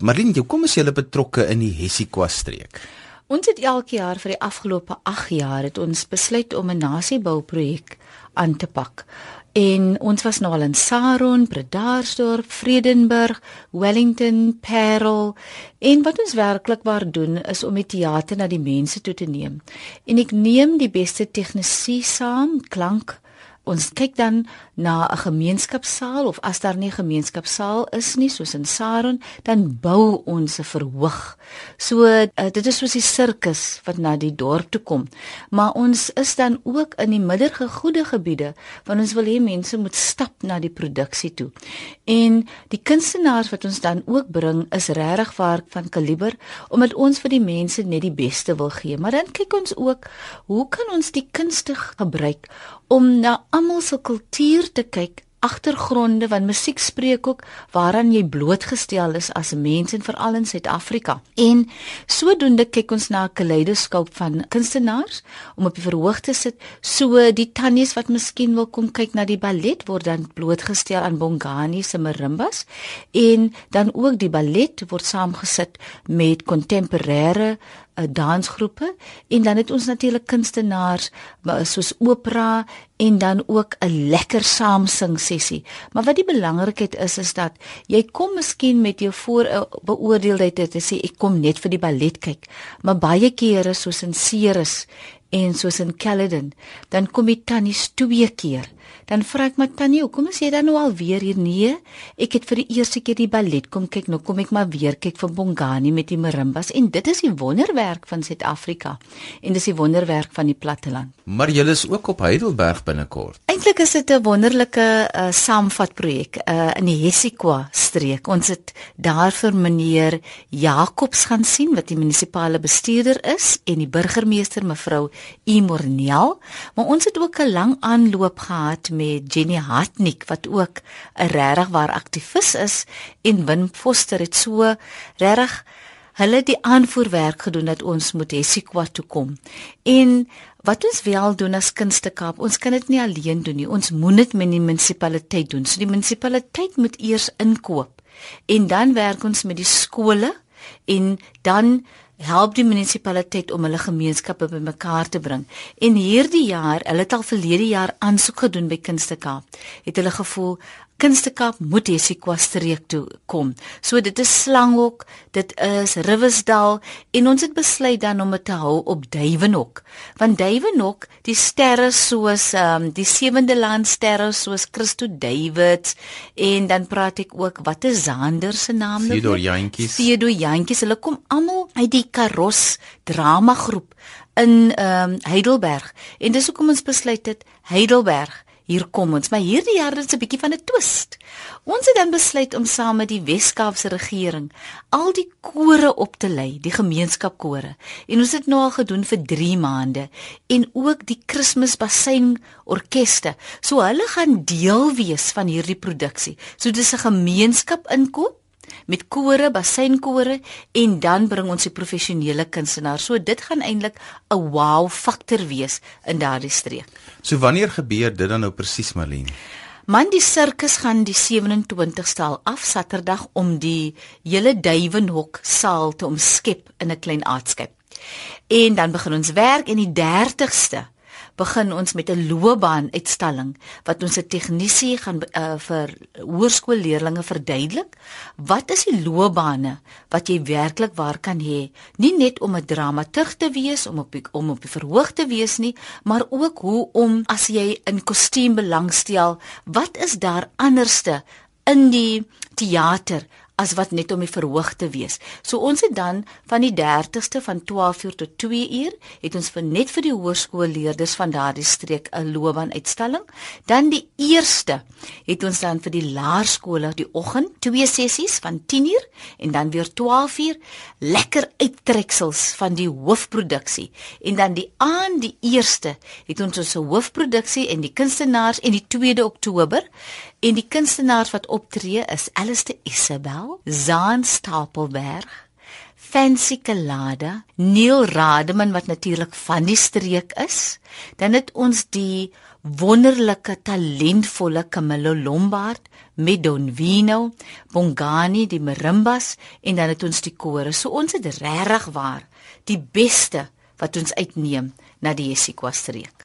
Marlene, jou kom as jy betrokke in die Hessikwa streek. Ons het elke jaar vir die afgelope 8 jaar het ons besluit om 'n nasiebouprojek aan te pak. En ons was nou al in Saron, Bredasdorp, Vredenburg, Wellington, Parel. En wat ons werklik waar doen is om die teater na die mense toe te neem. En ek neem die beste tegnisi saam, klank Ons kyk dan na 'n gemeenskapsaal of as daar nie 'n gemeenskapsaal is nie soos in Saron, dan bou ons 'n verhoog. So uh, dit is soos die sirkus wat na die dorp toe kom. Maar ons is dan ook in die middelgegoede gebiede want ons wil hê mense moet stap na die produksie toe. En die kunstenaars wat ons dan ook bring is regtig waar van kaliber omdat ons vir die mense net die beste wil gee. Maar dan kyk ons ook hoe kan ons die kunste gebruik om na almal se kultuur te kyk agtergronde want musiek spreek ook waaraan jy blootgestel is as 'n mens en veral in Suid-Afrika. En sodoende kyk ons na 'n kaleidoskoop van kunstenaars om op die verhoog te sit. So die tannies wat miskien wil kom kyk na die ballet word dan blootgestel aan Bongani se marimbas en dan ook die ballet word saamgesit met kontemporêre uh, dansgroepe en dan het ons natuurlik kunstenaars soos opera en dan ook 'n lekker saamsing sessie. Maar wat die belangrikheid is is dat jy kom miskien met jou voor beoordeeldheid te sê ek kom net vir die ballet kyk, maar baie kere soos in Ceres en soos in Caledon, dan kom jy tannies twee keer dan vra ek my tannie, "Hoekom is jy dan nou al weer hier?" "Nee, ek het vir die eerste keer die ballet kom kyk, nou kom ek maar weer kyk vir Bongani met die marimbas en dit is die wonderwerk van Suid-Afrika en dis die wonderwerk van die platteland." Maar jy is ook op Heidelberg binnekort. Eintlik is dit 'n wonderlike uh, saamvat projek uh, in die Hessikwa streek. Ons het daar vir meneer Jacobs gaan sien wat die munisipale bestuurder is en die burgemeester mevrou Imornel, maar ons het ook 'n lang aanloop gehad met Jenny Hartnik wat ook 'n regtig waar aktivis is en Wim Foster het so regtig hulle die aanvoerwerk gedoen dat ons moet Hessikwa toe kom. En wat ons wel doen as Kunstekaap, ons kan dit nie alleen doen nie. Ons moet dit met die munisipaliteit doen. So die munisipaliteit moet eers inkoop en dan werk ons met die skole en dan help die munisipaliteit om hulle gemeenskappe bymekaar te bring. En hierdie jaar, hulle het al verlede jaar aansoek gedoen by Kunstekaap. Het hulle gevoel Kunstekap moet Hessikwa streek toe kom. So dit is Slanghok, dit is Riversdal en ons het besluit dan om dit te hou op Duiwenhok. Want Duiwenhok, die sterre soos ehm um, die sewende land sterre soos Christo Davids en dan praat ek ook wat is Zander se naam nou? Theodor Jantjies. Theodor Jantjies, hulle kom almal uit die Karos drama groep in ehm um, Heidelberg. En dis hoekom ons besluit het Heidelberg hier kom ons, maar hierdie jaar is 'n bietjie van 'n twist. Ons het dan besluit om saam met die Weskaapse regering al die kore op te lei, die gemeenskapkore. En ons het nou al gedoen vir 3 maande en ook die Kersbassein orkeste. So hulle gaan deel wees van hierdie produksie. So dis 'n gemeenskap inkoop met kore, basseinkore en dan bring ons die professionele kunstenaars. So dit gaan eintlik 'n wow faktor wees in daardie streek. So wanneer gebeur dit dan nou presies Marlene? Man die sirkus gaan die 27ste al af Saterdag om die hele Duivenhok saal te omskep in 'n klein aardskip. En dan begin ons werk en die 30ste begin ons met 'n loopbaan uitstalling wat ons 'n tegnisie gaan uh, vir hoërskoolleerdlinge verduidelik. Wat is die loopbane wat jy werklik waar kan hê? Nie net om 'n dramaturg te wees, om op die, om op die verhoog te wees nie, maar ook hoe om as jy in kostuum belangstel, wat is daar anderste in die teater as wat net om die verhoog te wees. So ons het dan van die 30ste van 12:00 tot 2:00 het ons vir net vir die hoërskoolleerders van daardie streek 'n loopbaan uitstalling. Dan die 1ste het ons dan vir die laerskole die oggend twee sessies van 10:00 en dan weer 12:00 lekker uittreksels van die hoofproduksie. En dan die aand die 1ste het ons ons hoofproduksie en die kunstenaars en die 2de Oktober En die kunstenaars wat optree is Alistair Isabel, Zaan Stapelberg, Fancy Kalada, Neil Rademan wat natuurlik van die streek is. Dan het ons die wonderlike talentvolle Camillo Lombard met Don Vino, Bongani, die marimbas en dan het ons die kore. So ons het regtig waar die beste wat ons uitneem na die Hesikwa streek.